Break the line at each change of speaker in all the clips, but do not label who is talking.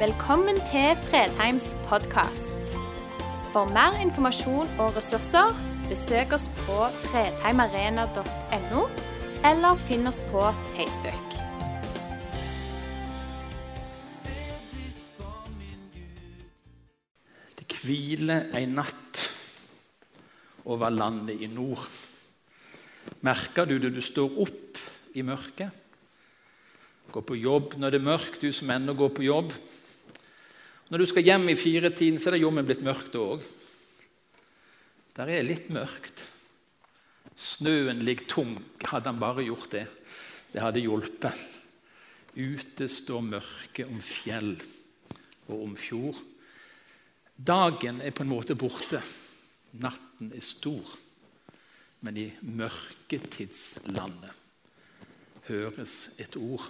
Velkommen til Fredheims podkast. For mer informasjon og ressurser, besøk oss på fredheimarena.no, eller finn oss på Facebook.
Det hviler ei natt over landet i nord. Merker du det du står opp i mørket? Går på jobb når det er mørkt, du som ennå går på jobb. Når du skal hjem i firetiden, så er det jommen blitt mørkt òg. Der er litt mørkt. Snøen ligger tung. Hadde han bare gjort det, det hadde hjulpet. Ute står mørket om fjell og om fjord. Dagen er på en måte borte. Natten er stor. Men i mørketidslandet høres et ord.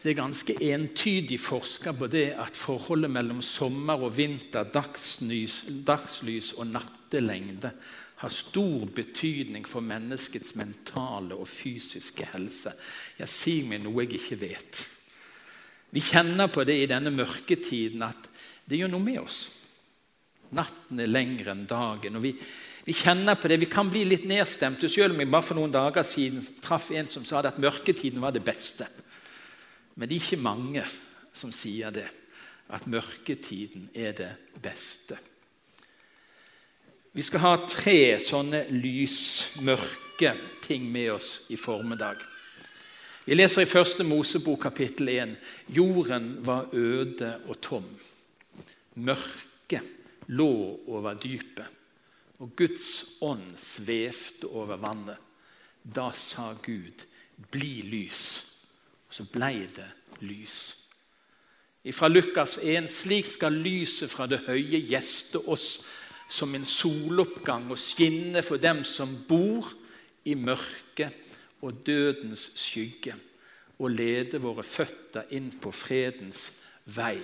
Det er ganske entydig forska på det at forholdet mellom sommer og vinter, dagslys, dagslys og nattelengde, har stor betydning for menneskets mentale og fysiske helse. Jeg sier meg noe jeg ikke vet. Vi kjenner på det i denne mørketiden at det gjør noe med oss. Natten er lengre enn dagen. og vi, vi kjenner på det, vi kan bli litt nedstemte. Selv om jeg bare for noen dager siden traff en som sa at mørketiden var det beste. Men det er ikke mange som sier det, at mørketiden er det beste. Vi skal ha tre sånne lysmørke ting med oss i formiddag. Vi leser i første Mosebok kapittel 1. Jorden var øde og tom. Mørket lå over dypet, og Guds ånd svevde over vannet. Da sa Gud, 'Bli lys'. Og så blei det lys. Fra Lukas 1.: Slik skal lyset fra det høye gjeste oss som en soloppgang og skinne for dem som bor i mørket og dødens skygge, og lede våre føtter inn på fredens vei.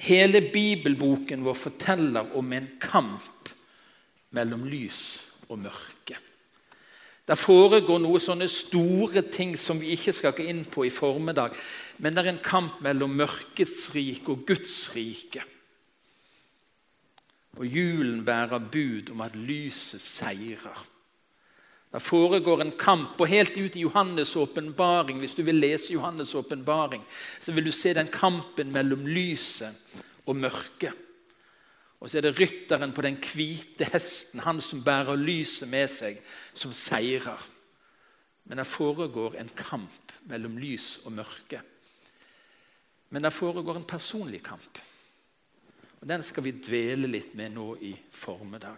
Hele bibelboken vår forteller om en kamp mellom lys og mørke. Det foregår noe sånne store ting som vi ikke skal gå inn på i formiddag. Men det er en kamp mellom mørkets rike og Guds rike. Og julen bærer bud om at lyset seirer. Det foregår en kamp, og helt ut i Johannes' åpenbaring, hvis du vil lese Johannes' åpenbaring, så vil du se den kampen mellom lyset og mørket. Og så er det rytteren på den hvite hesten, han som bærer lyset med seg, som seirer. Men det foregår en kamp mellom lys og mørke. Men det foregår en personlig kamp. Og Den skal vi dvele litt med nå i formiddag.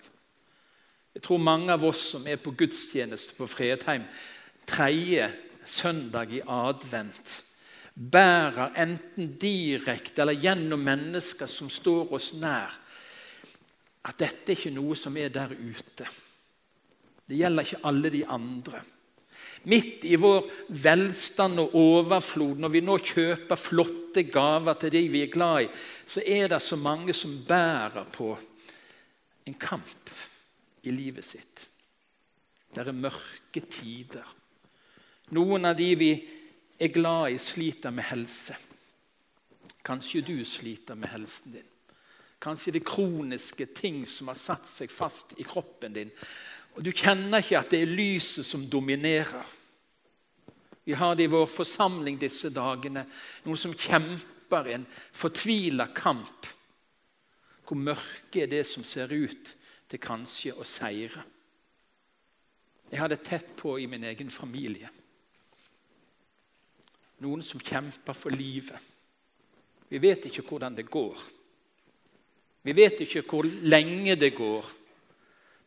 Jeg tror mange av oss som er på gudstjeneste på Fredheim tredje søndag i advent, bærer enten direkte eller gjennom mennesker som står oss nær, at dette er ikke noe som er der ute. Det gjelder ikke alle de andre. Midt i vår velstand og overflod, når vi nå kjøper flotte gaver til de vi er glad i, så er det så mange som bærer på en kamp i livet sitt. Det er mørke tider. Noen av de vi er glad i, sliter med helse. Kanskje du sliter med helsen din. Kanskje det kroniske ting som har satt seg fast i kroppen din. Og Du kjenner ikke at det er lyset som dominerer. Vi har det i vår forsamling disse dagene, noen som kjemper en fortvila kamp. Hvor mørke er det som ser ut til kanskje å seire. Jeg har det tett på i min egen familie. Noen som kjemper for livet. Vi vet ikke hvordan det går. Vi vet ikke hvor lenge det går,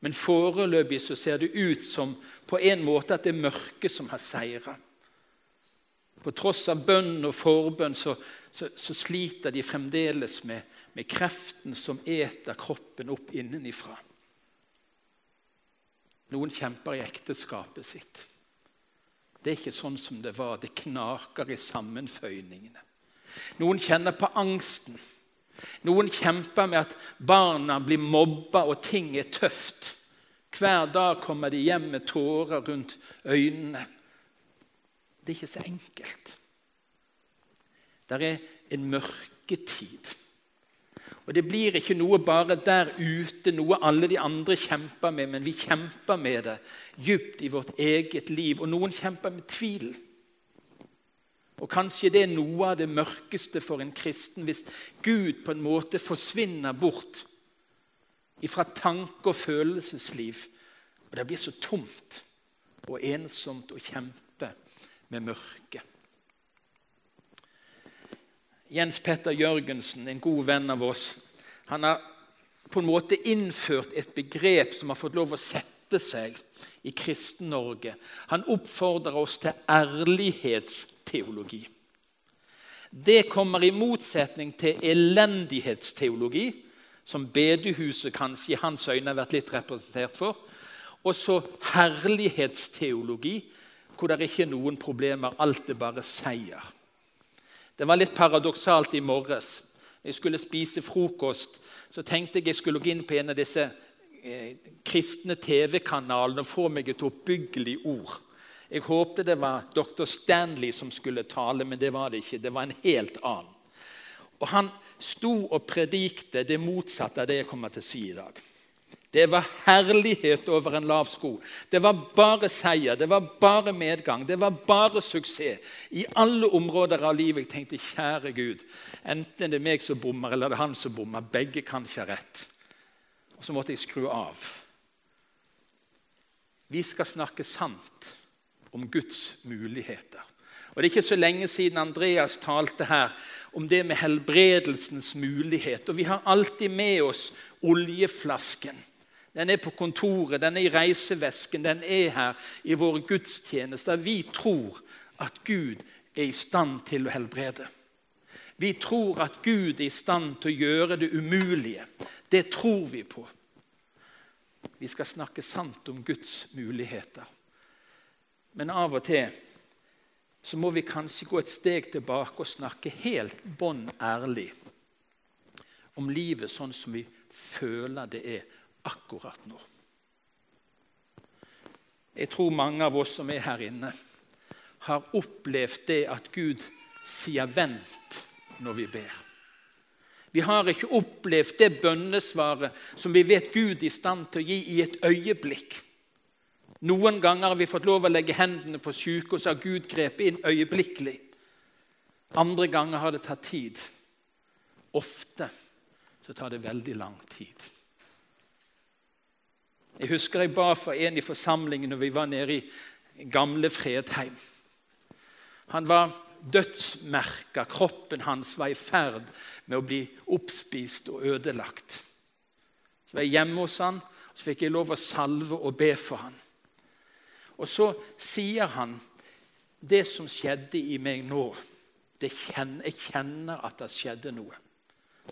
men foreløpig så ser det ut som på en måte at det er mørket som har seira. På tross av bønn og forbønn så, så, så sliter de fremdeles med, med, kreften som eter kroppen opp innenifra. Noen kjemper i ekteskapet sitt. Det er ikke sånn som det var. Det knaker i sammenføyningene. Noen kjenner på angsten. Noen kjemper med at barna blir mobba og ting er tøft. Hver dag kommer de hjem med tårer rundt øynene. Det er ikke så enkelt. Det er en mørketid. Og Det blir ikke noe bare der ute, noe alle de andre kjemper med, men vi kjemper med det dypt i vårt eget liv. Og noen kjemper med tvil. Og Kanskje det er noe av det mørkeste for en kristen hvis Gud på en måte forsvinner bort fra tanke- og følelsesliv. Og det blir så tomt og ensomt å kjempe med mørket. Jens Petter Jørgensen, en god venn av oss, han har på en måte innført et begrep som har fått lov å sette seg i Kristen-Norge. Han oppfordrer oss til ærlighetsteologi. Det kommer i motsetning til elendighetsteologi, som bedehuset kanskje i hans øyne har vært litt representert for, og så herlighetsteologi, hvor det ikke er noen problemer, alt er bare seier. Det var litt paradoksalt i morges. Jeg skulle spise frokost, så tenkte jeg jeg skulle gå inn på en av disse eh, kristne TV-kanalene og få meg et oppbyggelig ord. Jeg håpte det var dr. Stanley som skulle tale, men det var det ikke. Det var en helt annen. Og Han sto og predikte det motsatte av det jeg kommer til å si i dag. Det var herlighet over en lav sko. Det var bare seier, det var bare medgang, det var bare suksess. I alle områder av livet. Jeg tenkte, kjære Gud, enten det er meg som bommer, eller det er han som bommer. Begge kan ikke ha rett. Og så måtte jeg skru av. Vi skal snakke sant om Guds muligheter. Og Det er ikke så lenge siden Andreas talte her om det med helbredelsens mulighet. Og Vi har alltid med oss oljeflasken. Den er på kontoret, den er i reisevesken, den er her i våre gudstjenester. Vi tror at Gud er i stand til å helbrede. Vi tror at Gud er i stand til å gjøre det umulige. Det tror vi på. Vi skal snakke sant om Guds muligheter. Men av og til så må vi kanskje gå et steg tilbake og snakke helt bånn ærlig om livet sånn som vi føler det er akkurat nå. Jeg tror mange av oss som er her inne, har opplevd det at Gud sier 'vent' når vi ber. Vi har ikke opplevd det bønnesvaret som vi vet Gud er i stand til å gi i et øyeblikk. Noen ganger har vi fått lov å legge hendene på syke, og så har Gud grepet inn øyeblikkelig. Andre ganger har det tatt tid. Ofte så tar det veldig lang tid. Jeg husker jeg ba for en i forsamlingen når vi var nede i gamle Fredheim. Han var dødsmerka. Kroppen hans var i ferd med å bli oppspist og ødelagt. Så var jeg hjemme hos han, og så fikk jeg lov å salve og be for han. Og så sier han det som skjedde i meg nå kjenner, Jeg kjenner at det skjedde noe.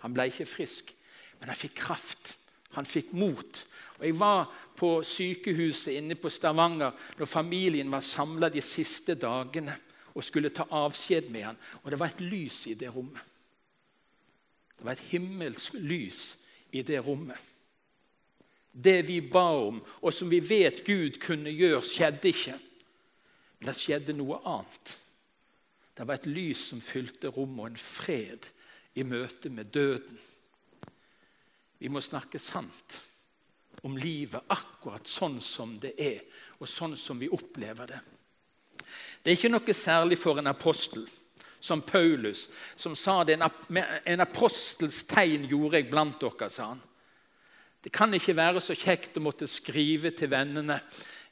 Han ble ikke frisk, men han fikk kraft. Han fikk mot. Og Jeg var på sykehuset inne på Stavanger når familien var samla de siste dagene og skulle ta avskjed med han. Og det var et lys i det rommet. Det var et himmelsk lys i det rommet. Det vi ba om, og som vi vet Gud kunne gjøre, skjedde ikke. Men det skjedde noe annet. Det var et lys som fylte rommet, og en fred i møte med døden. Vi må snakke sant om livet akkurat sånn som det er, og sånn som vi opplever det. Det er ikke noe særlig for en apostel som Paulus, som sa det en apostels tegn gjorde jeg blant dere, sa han. Det kan ikke være så kjekt å måtte skrive til vennene.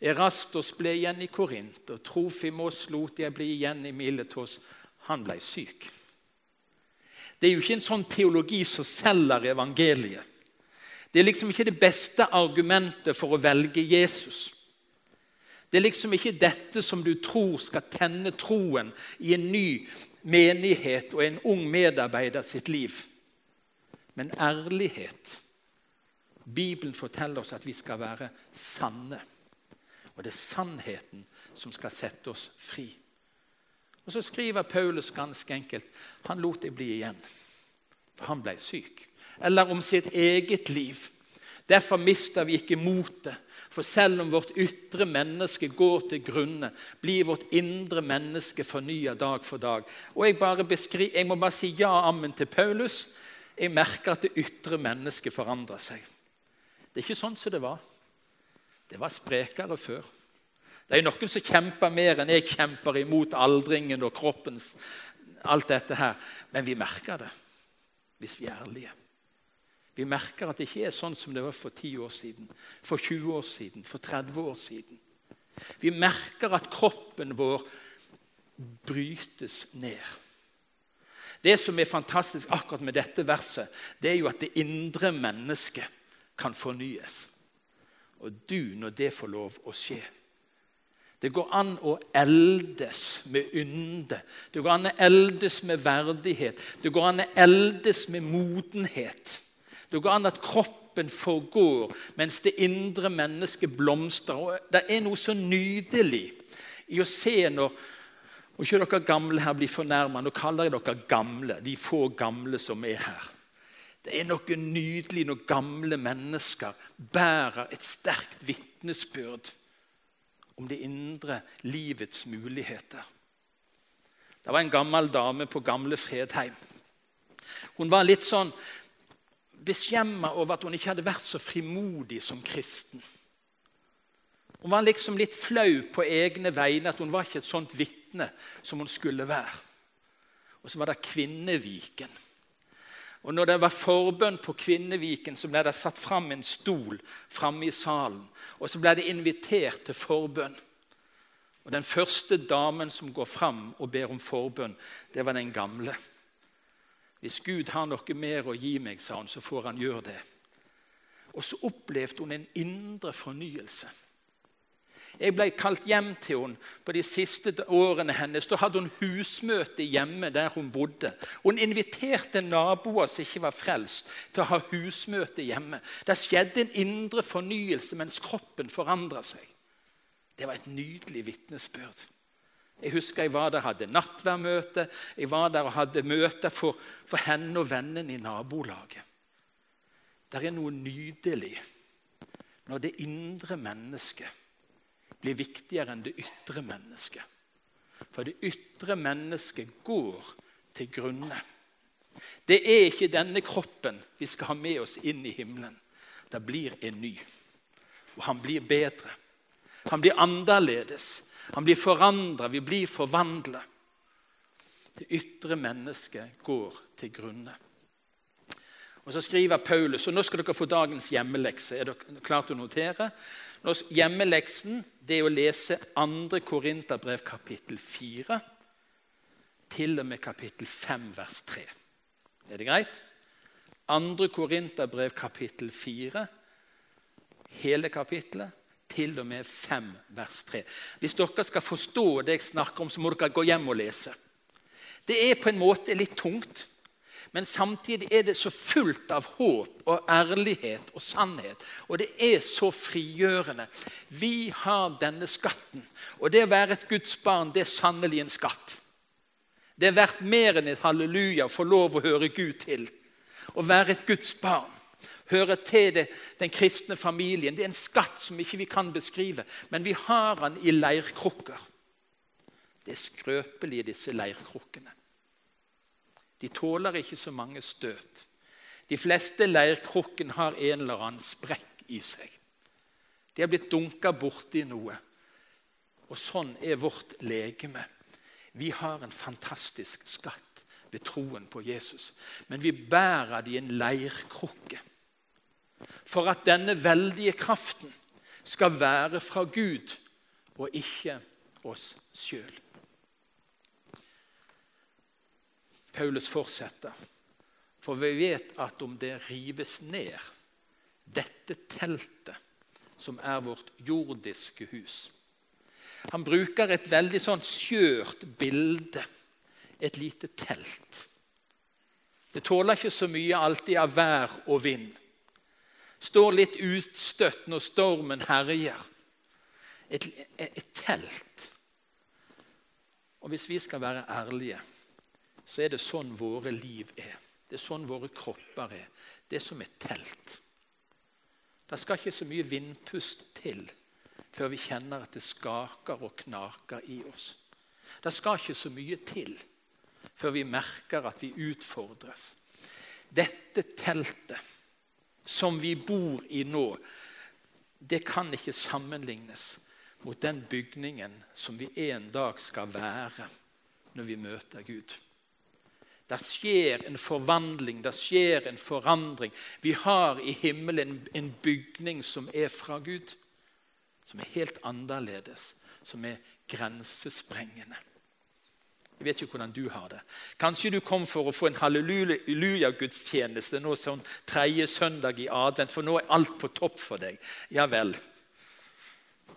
Erastos ble igjen i Korint, og Trofimos lot jeg bli igjen i Miletos. Han ble syk. Det er jo ikke en sånn teologi som selger evangeliet. Det er liksom ikke det beste argumentet for å velge Jesus. Det er liksom ikke dette som du tror skal tenne troen i en ny menighet og en ung medarbeider sitt liv. Men ærlighet. Bibelen forteller oss at vi skal være sanne. Og det er sannheten som skal sette oss fri. Og Så skriver Paulus ganske enkelt han lot det bli igjen, for han ble syk eller om sitt eget liv. Derfor mister vi ikke motet. For selv om vårt ytre menneske går til grunne, blir vårt indre menneske fornya dag for dag. Og jeg, jeg, må bare si ja, ammen til Paulus. Jeg merker at det ytre mennesket forandrer seg. Det er ikke sånn som det var. Det var sprekere før. Det er noen som kjemper mer enn jeg kjemper imot aldringen og kroppens alt dette her. Men vi merker det hvis vi er ærlige. Vi merker at det ikke er sånn som det var for 10 år siden, for 20 år siden, for 30 år siden. Vi merker at kroppen vår brytes ned. Det som er fantastisk akkurat med dette verset, det er jo at det indre mennesket kan fornyes. Og du, når det får lov å skje Det går an å eldes med ynde. Det går an å eldes med verdighet. Det går an å eldes med modenhet. Det går an at kroppen forgår mens det indre mennesket blomstrer. Og det er noe så nydelig i å se når og ikke dere gamle her blir fornærma. Nå kaller jeg dere gamle, de få gamle som er her. Det er noe nydelig når gamle mennesker bærer et sterkt vitnesbyrd om det indre livets muligheter. Det var en gammel dame på gamle Fredheim. Hun var litt sånn beskjemma over at hun ikke hadde vært så frimodig som kristen. Hun var liksom litt flau på egne vegne, at hun var ikke et sånt vitne som hun skulle være. Og så var det Kvinneviken. Og når det var forbønn på Kvinneviken, så ble det satt fram en stol framme i salen. Og så ble det invitert til forbønn. Og Den første damen som går fram og ber om forbønn, det var den gamle. Hvis Gud har noe mer å gi meg, sa hun, så får han gjøre det. Og så opplevde hun en indre fornyelse. Jeg ble kalt hjem til henne på de siste årene hennes. Da hadde hun husmøte hjemme der hun bodde. Hun inviterte naboer som ikke var frelst, til å ha husmøte hjemme. Det skjedde en indre fornyelse mens kroppen forandra seg. Det var et nydelig vitnesbyrd. Jeg husker jeg var der og hadde nattværmøte. Jeg var der og hadde møter for, for henne og vennene i nabolaget. Det er noe nydelig når det indre mennesket blir viktigere enn det ytre mennesket. For det ytre mennesket går til grunne. Det er ikke denne kroppen vi skal ha med oss inn i himmelen. Det blir en ny. Og han blir bedre. Han blir annerledes. Han blir forandra. Vi blir forvandla. Det ytre mennesket går til grunne. Og Så skriver Paulus, og nå skal dere få dagens hjemmelekse. Er dere klare til å notere? Hjemmeleksen det er å lese 2. Korinterbrev kapittel 4 til og med kapittel 5 vers 3. Er det greit? 2. Korinterbrev kapittel 4, hele kapittelet, til og med 5 vers 3. Hvis dere skal forstå det jeg snakker om, så må dere gå hjem og lese. Det er på en måte litt tungt. Men samtidig er det så fullt av håp og ærlighet og sannhet. Og det er så frigjørende. Vi har denne skatten. Og det å være et Guds barn, det er sannelig en skatt. Det er verdt mer enn et halleluja å få lov å høre Gud til. Å være et Guds barn, høre til det, den kristne familien. Det er en skatt som ikke vi kan beskrive, men vi har den i leirkrukker. Det er skrøpelig, disse leirkrukkene. De tåler ikke så mange støt. De fleste leirkrukken har en eller annen sprekk i seg. De har blitt dunka borti noe. Og sånn er vårt legeme. Vi har en fantastisk skatt ved troen på Jesus. Men vi bærer det i en leirkrukke. For at denne veldige kraften skal være fra Gud og ikke oss sjøl. Paulus fortsetter. For vi vet at om det rives ned, dette teltet, som er vårt jordiske hus Han bruker et veldig sånn skjørt bilde. Et lite telt. Det tåler ikke så mye alltid av vær og vind. Står litt utstøtt når stormen herjer. Et, et, et telt. Og hvis vi skal være ærlige så er det sånn våre liv er. Det er sånn våre kropper er. Det er som et telt. Det skal ikke så mye vindpust til før vi kjenner at det skaker og knaker i oss. Det skal ikke så mye til før vi merker at vi utfordres. Dette teltet som vi bor i nå, det kan ikke sammenlignes mot den bygningen som vi en dag skal være når vi møter Gud. Det skjer en forvandling, det skjer en forandring. Vi har i himmelen en bygning som er fra Gud, som er helt annerledes, som er grensesprengende. Jeg vet ikke hvordan du har det. Kanskje du kom for å få en halleluja-gudstjeneste nå sånn tredje søndag i advent, for nå er alt på topp for deg. Ja vel.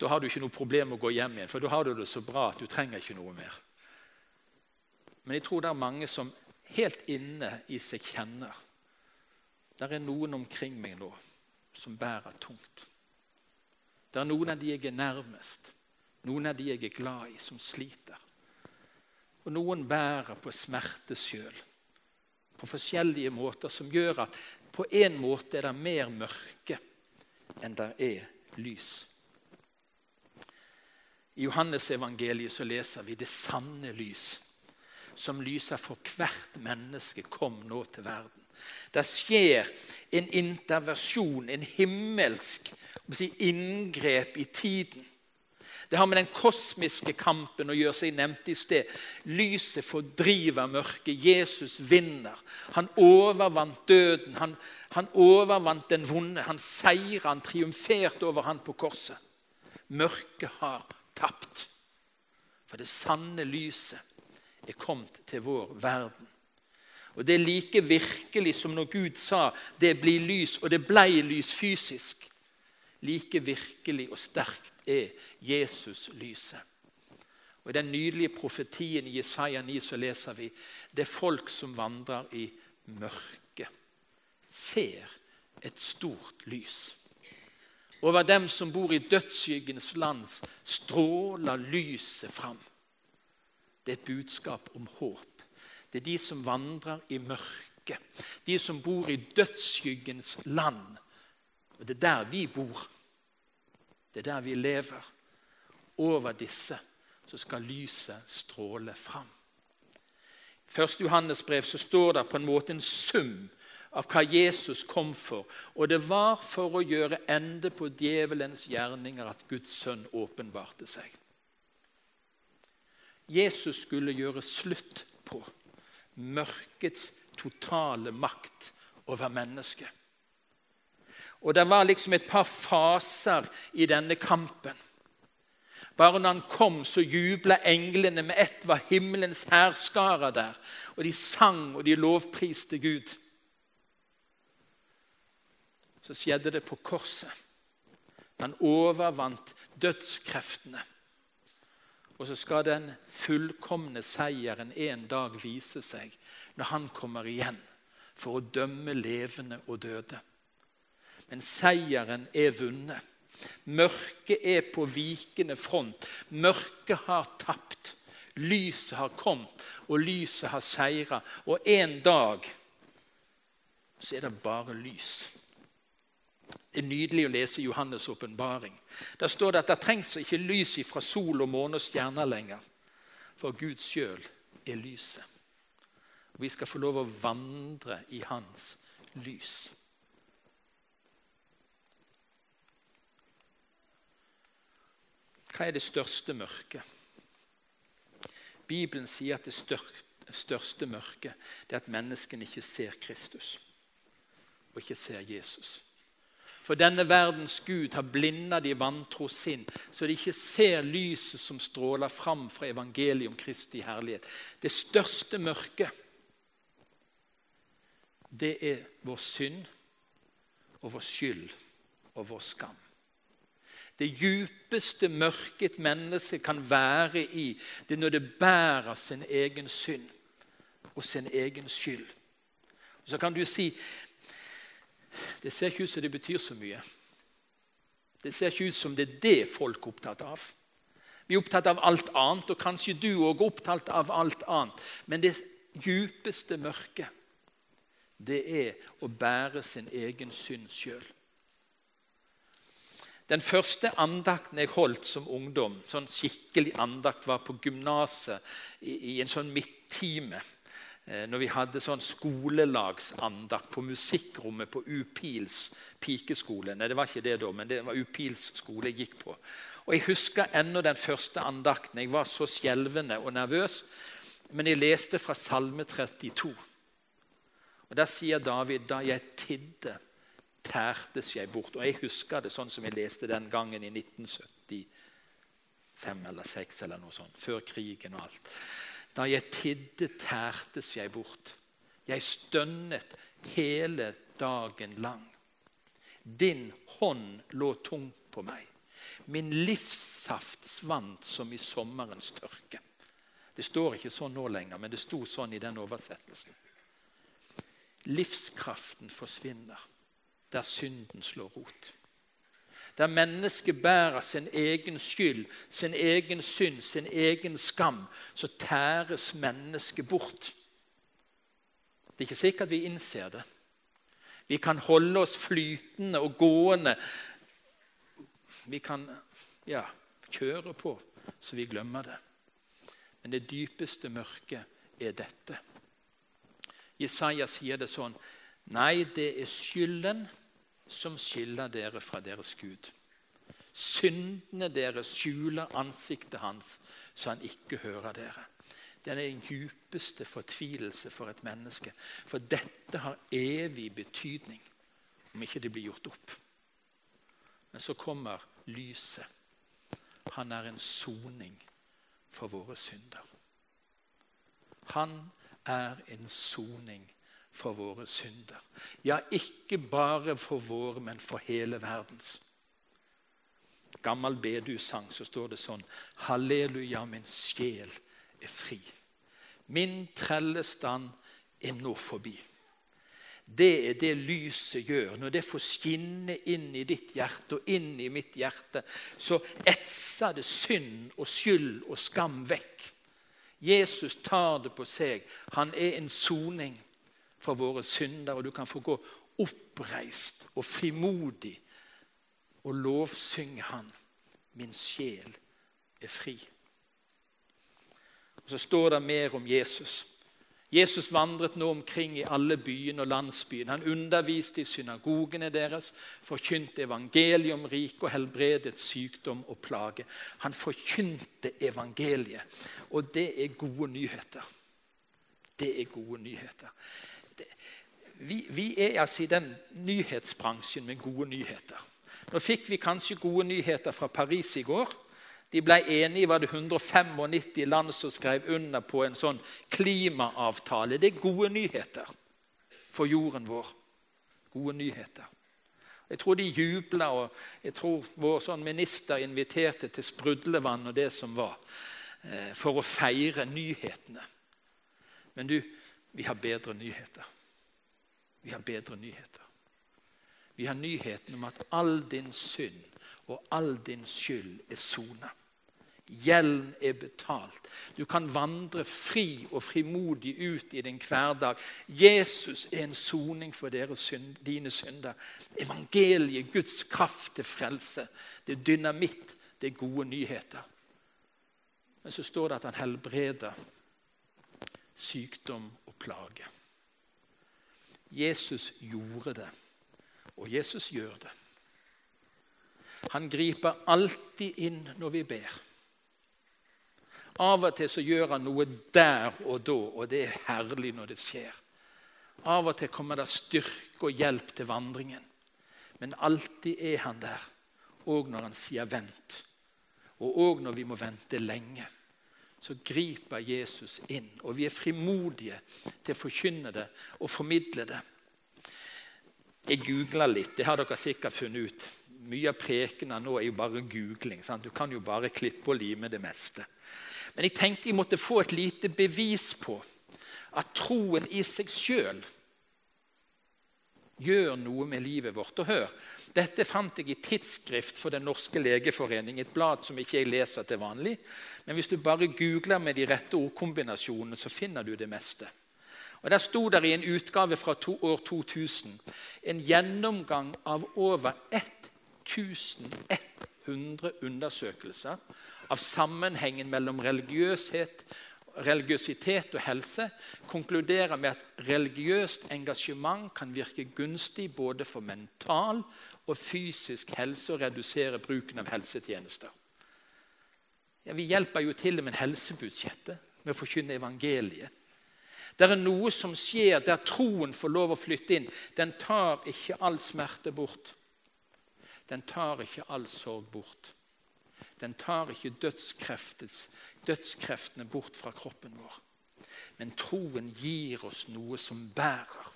Da har du ikke noe problem med å gå hjem igjen, for da har du det så bra at du trenger ikke noe mer. Men jeg tror det er mange som helt inne i seg kjenner Det er noen omkring meg nå som bærer tungt. Det er noen av de jeg er nærmest, noen av de jeg er glad i, som sliter. Og noen bærer på smerte sjøl, på forskjellige måter, som gjør at på en måte er det mer mørke enn det er lys. I Johannes evangeliet så leser vi det sanne lys som lyser for hvert menneske, kom nå til verden. Det skjer en interversjon, en himmelsk si, inngrep i tiden. Det har med den kosmiske kampen å gjøre, som jeg nevnte i sted. Lyset fordriver mørket. Jesus vinner. Han overvant døden. Han, han overvant den vonde. Han seira. Han triumferte over han på korset. Mørket har tapt. For det sanne lyset er kommet til vår verden. Og Det er like virkelig som når Gud sa 'det blir lys', og det blei lys fysisk. Like virkelig og sterkt er Jesus lyset. Og I den nydelige profetien i Jesaja 9 så leser vi det er folk som vandrer i mørket, ser et stort lys. Over dem som bor i dødsskyggens land, stråler lyset fram. Det er et budskap om håp. Det er de som vandrer i mørket, de som bor i dødsskyggens land. Og Det er der vi bor. Det er der vi lever. Over disse så skal lyset stråle fram. I 1. Johannes brev så står det på en måte en sum av hva Jesus kom for. Og det var for å gjøre ende på djevelens gjerninger at Guds sønn åpenbarte seg. Jesus skulle gjøre slutt på mørkets totale makt over mennesket. Og Det var liksom et par faser i denne kampen. Bare når han kom, så jubla englene. Med ett var himmelens hærskare der. Og de sang og de lovpriste Gud. Så skjedde det på korset. Han overvant dødskreftene. Og så skal den fullkomne seieren en dag vise seg når han kommer igjen for å dømme levende og døde. Men seieren er vunnet. Mørket er på vikende front. Mørket har tapt. Lyset har kommet, og lyset har seira. Og en dag så er det bare lys. Det er nydelig å lese Johannes' åpenbaring. Der står det at det trengs ikke lys fra sol og måne og stjerner lenger. For Gud sjøl er lyset. Vi skal få lov å vandre i hans lys. Hva er det største mørket? Bibelen sier at det største mørket er at menneskene ikke ser Kristus og ikke ser Jesus. For denne verdens Gud har blinda de vantro sinn, så de ikke ser lyset som stråler fram fra evangeliet om Kristi herlighet. Det største mørket, det er vår synd og vår skyld og vår skam. Det djupeste mørket et menneske kan være i, det er når det bærer sin egen synd og sin egen skyld. så kan du si det ser ikke ut som det betyr så mye. Det ser ikke ut som det er det folk er opptatt av. Vi er opptatt av alt annet, og kanskje du òg er opptatt av alt annet. Men det djupeste mørket, det er å bære sin egen synd sjøl. Den første andakten jeg holdt som ungdom, sånn skikkelig andakt, var på gymnaset i, i, en sånn midttime. Eh, når vi hadde sånn skolelagsandakt på musikkrommet på Upils pikeskole. Nei, det var ikke det da, men det var Upils skole jeg gikk på. Og Jeg husker ennå den første andakten. Jeg var så skjelvende og nervøs. Men jeg leste fra Salme 32. Og Der sier David da jeg tidde, tærtes jeg bort. Og Jeg husker det sånn som jeg leste den gangen i 1975 eller 6 eller noe sånt. Før krigen og alt. Da jeg tidde, tærtes jeg bort. Jeg stønnet hele dagen lang. Din hånd lå tungt på meg. Min livssaft svant som i sommerens tørke. Det står ikke sånn nå lenger, men det sto sånn i den oversettelsen. Livskraften forsvinner der synden slår rot. Der mennesket bærer sin egen skyld, sin egen synd, sin egen skam, så tæres mennesket bort. Det er ikke sikkert vi innser det. Vi kan holde oss flytende og gående. Vi kan ja, kjøre på så vi glemmer det. Men det dypeste mørket er dette. Jesaja sier det sånn Nei, det er skylden som skiller dere fra deres Gud. Syndene deres skjuler ansiktet hans, så han ikke hører dere. Det er den djupeste fortvilelse for et menneske. For dette har evig betydning om ikke det blir gjort opp. Men så kommer lyset. Han er en soning for våre synder. Han er en soning for våre synder. Ja, ikke bare for våre, men for hele verdens. Gammel bedusang så står det sånn Halleluja, min sjel er fri. Min trellestand er nå forbi. Det er det lyset gjør. Når det får skinne inn i ditt hjerte og inn i mitt hjerte, så etser det synd og skyld og skam vekk. Jesus tar det på seg. Han er en soning for våre synder, og du kan få gå oppreist og frimodig og lovsynge Han. Min sjel er fri. Og Så står det mer om Jesus. Jesus vandret nå omkring i alle byene og landsbyene. Han underviste i synagogene deres, forkynte evangeliet om riket og helbredet sykdom og plage. Han forkynte evangeliet, og det er gode nyheter. Det er gode nyheter. Vi, vi er altså i den nyhetsbransjen med gode nyheter. Nå fikk vi kanskje gode nyheter fra Paris i går. De ble enige, var det 195 land som skrev under på en sånn klimaavtale. Det er gode nyheter for jorden vår. Gode nyheter. Jeg tror de jubla, og jeg tror vår sånn minister inviterte til sprudlevann og det som var, eh, for å feire nyhetene. Men du, vi har bedre nyheter. Vi har bedre nyheter. Vi har nyheten om at all din synd og all din skyld er sona. Gjelden er betalt. Du kan vandre fri og frimodig ut i din hverdag. Jesus er en soning for synd, dine synder. Evangeliet, Guds kraft til frelse. Det er dynamitt, det er gode nyheter. Men så står det at han helbreder sykdom og plage. Jesus gjorde det, og Jesus gjør det. Han griper alltid inn når vi ber. Av og til så gjør han noe der og da, og det er herlig når det skjer. Av og til kommer det styrke og hjelp til vandringen. Men alltid er han der, òg når han sier 'vent', og òg når vi må vente lenge. Så griper Jesus inn, og vi er frimodige til å forkynne det og formidle det. Jeg googla litt, det har dere sikkert funnet ut. Mye av prekena nå er jo bare googling. Sant? Du kan jo bare klippe og lime det meste. Men jeg tenkte jeg måtte få et lite bevis på at troen i seg sjøl gjør noe med livet vårt. Og hør, Dette fant jeg i Tidsskrift for Den norske legeforening, et blad som ikke jeg leser til vanlig. Men hvis du bare googler med de rette ordkombinasjonene, så finner du det meste. Og Der sto det i en utgave fra to, år 2000 en gjennomgang av over 1100 undersøkelser av sammenhengen mellom religiøshet, religiøsitet og helse konkluderer med at religiøst engasjement kan virke gunstig både for mental og fysisk helse og redusere bruken av helsetjenester. Ja, vi hjelper jo til med helsebudsjettet med å forkynne evangeliet. Det er noe som skjer der troen får lov å flytte inn. Den tar ikke all smerte bort. Den tar ikke all sorg bort. Den tar ikke dødskreftene bort fra kroppen vår. Men troen gir oss noe som bærer.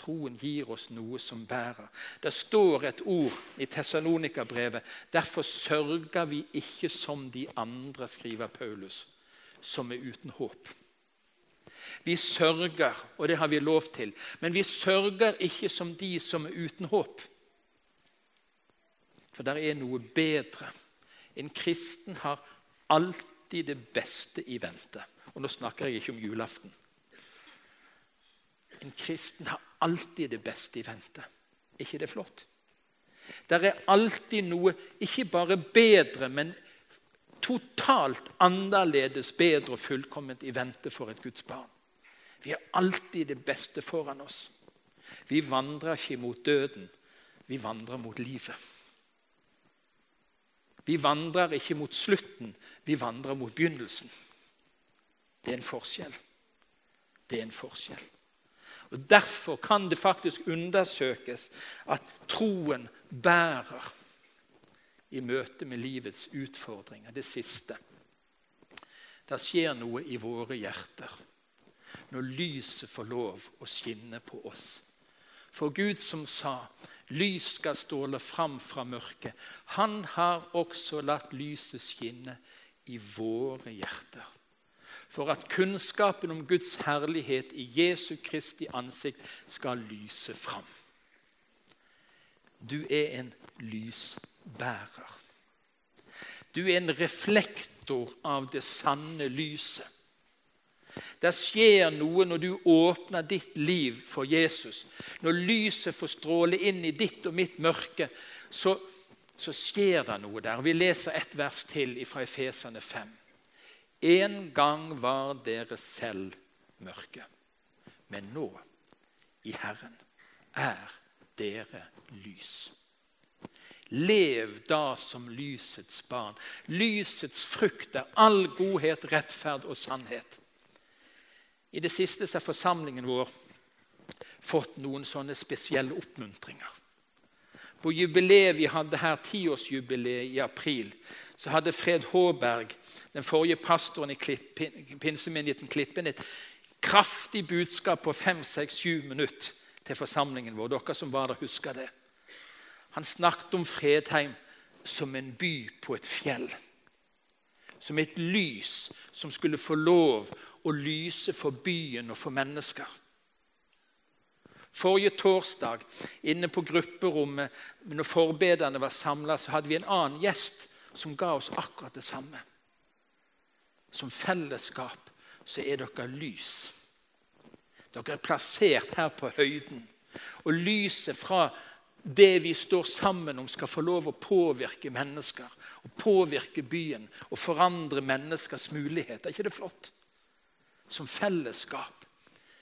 Troen gir oss noe som bærer. Det står et ord i Tessalonika-brevet. Derfor sørger vi ikke som de andre, skriver Paulus, som er uten håp. Vi sørger, og det har vi lov til, men vi sørger ikke som de som er uten håp. For der er noe bedre. En kristen har alltid det beste i vente. Og nå snakker jeg ikke om julaften. En kristen har alltid det beste i vente. Er ikke det flott? Der er alltid noe ikke bare bedre, men totalt annerledes, bedre og fullkomment i vente for et Guds barn. Vi har alltid det beste foran oss. Vi vandrer ikke mot døden, vi vandrer mot livet. Vi vandrer ikke mot slutten, vi vandrer mot begynnelsen. Det er en forskjell. Det er en forskjell. Og Derfor kan det faktisk undersøkes at troen bærer i møte med livets utfordringer. Det siste. Det skjer noe i våre hjerter når lyset får lov å skinne på oss. For Gud som sa lys skal ståle fram fra mørket, han har også latt lyset skinne i våre hjerter for at kunnskapen om Guds herlighet i Jesu Kristi ansikt skal lyse fram. Du er en lysbærer. Du er en reflektor av det sanne lyset. Det skjer noe når du åpner ditt liv for Jesus. Når lyset får stråle inn i ditt og mitt mørke, så, så skjer det noe der. Vi leser et vers til fra Efesene 5. En gang var dere selv mørke, men nå, i Herren, er dere lys. Lev da som lysets barn. Lysets frukt er all godhet, rettferd og sannhet. I det siste har forsamlingen vår fått noen sånne spesielle oppmuntringer. På jubileet vi hadde her, tiårsjubileet i april, så hadde Fred Håberg, den forrige pastoren i pinsemenigheten Klippen, et kraftig budskap på fem, seks, sju minutter til forsamlingen vår. Dere som var der, husker det. Han snakket om Fredheim som en by på et fjell. Som et lys som skulle få lov å lyse for byen og for mennesker. Forrige torsdag inne på grupperommet når forbederne var samla, hadde vi en annen gjest som ga oss akkurat det samme. Som fellesskap så er dere lys. Dere er plassert her på høyden. Og lyset fra det vi står sammen om, skal få lov å påvirke mennesker. og Påvirke byen og forandre menneskers muligheter. Er ikke det flott? Som fellesskap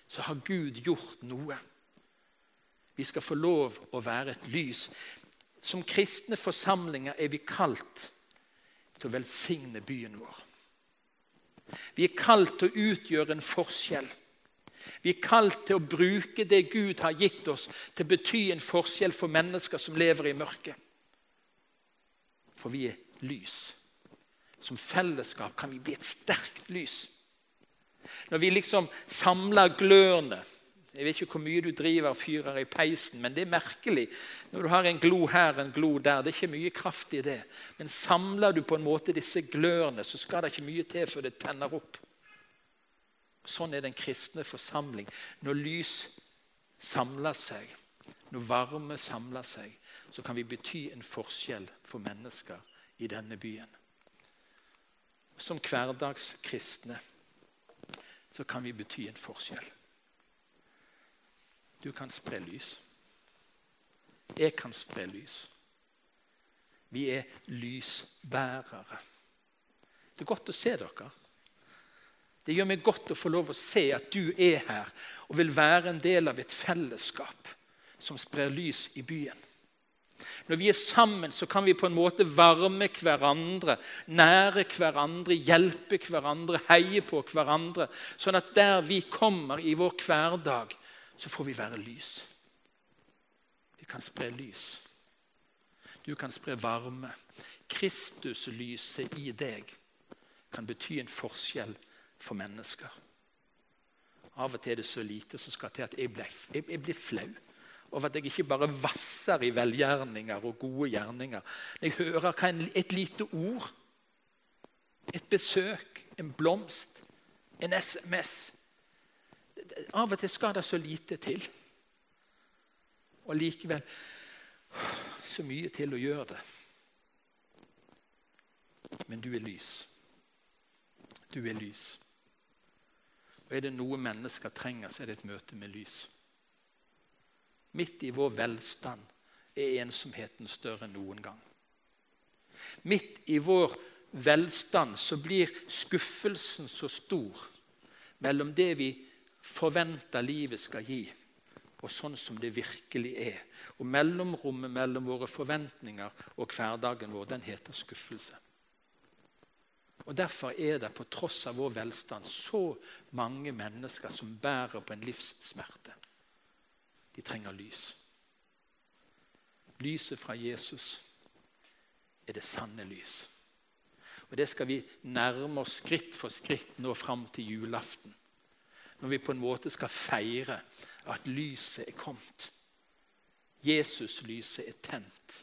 så har Gud gjort noe. Vi skal få lov å være et lys. Som kristne forsamlinger er vi kalt til å velsigne byen vår. Vi er kalt til å utgjøre en forskjell. Vi er kalt til å bruke det Gud har gitt oss, til å bety en forskjell for mennesker som lever i mørket. For vi er lys. Som fellesskap kan vi bli et sterkt lys. Når vi liksom samler glørne jeg vet ikke hvor mye du driver og fyrer i peisen, men det er merkelig. Når du har en glo her en glo der, det er ikke mye kraft i det. Men samler du på en måte disse glørne, så skal det ikke mye til før det tenner opp. Sånn er den kristne forsamling. Når lys samler seg, når varme samler seg, så kan vi bety en forskjell for mennesker i denne byen. Som hverdagskristne så kan vi bety en forskjell. Du kan spre lys. Jeg kan spre lys. Vi er lysbærere. Det er godt å se dere. Det gjør meg godt å få lov å se at du er her og vil være en del av et fellesskap som sprer lys i byen. Når vi er sammen, så kan vi på en måte varme hverandre, nære hverandre, hjelpe hverandre, heie på hverandre. Sånn at der vi kommer i vår hverdag, så får vi være lys. Vi kan spre lys. Du kan spre varme. Kristuslyset i deg kan bety en forskjell for mennesker. Av og til er det så lite som skal til at jeg, blir, jeg, blir flau over at jeg ikke bare vasser i velgjerninger og gode gjerninger. Når jeg hører hva et lite ord, et besøk, en blomst, en SMS Av og til skal det så lite til. Og likevel så mye til å gjøre det. Men du er lys. Du er lys. Og er det noe mennesker trenger, så er det et møte med lys. Midt i vår velstand er ensomheten større enn noen gang. Midt i vår velstand så blir skuffelsen så stor mellom det vi forventer livet skal gi, og sånn som det virkelig er. Og mellomrommet mellom våre forventninger og hverdagen vår, den heter skuffelse. Og Derfor er det på tross av vår velstand så mange mennesker som bærer på en livssmerte. De trenger lys. Lyset fra Jesus er det sanne lys. Og Det skal vi nærme oss skritt for skritt nå fram til julaften. Når vi på en måte skal feire at lyset er kommet. Jesus-lyset er tent.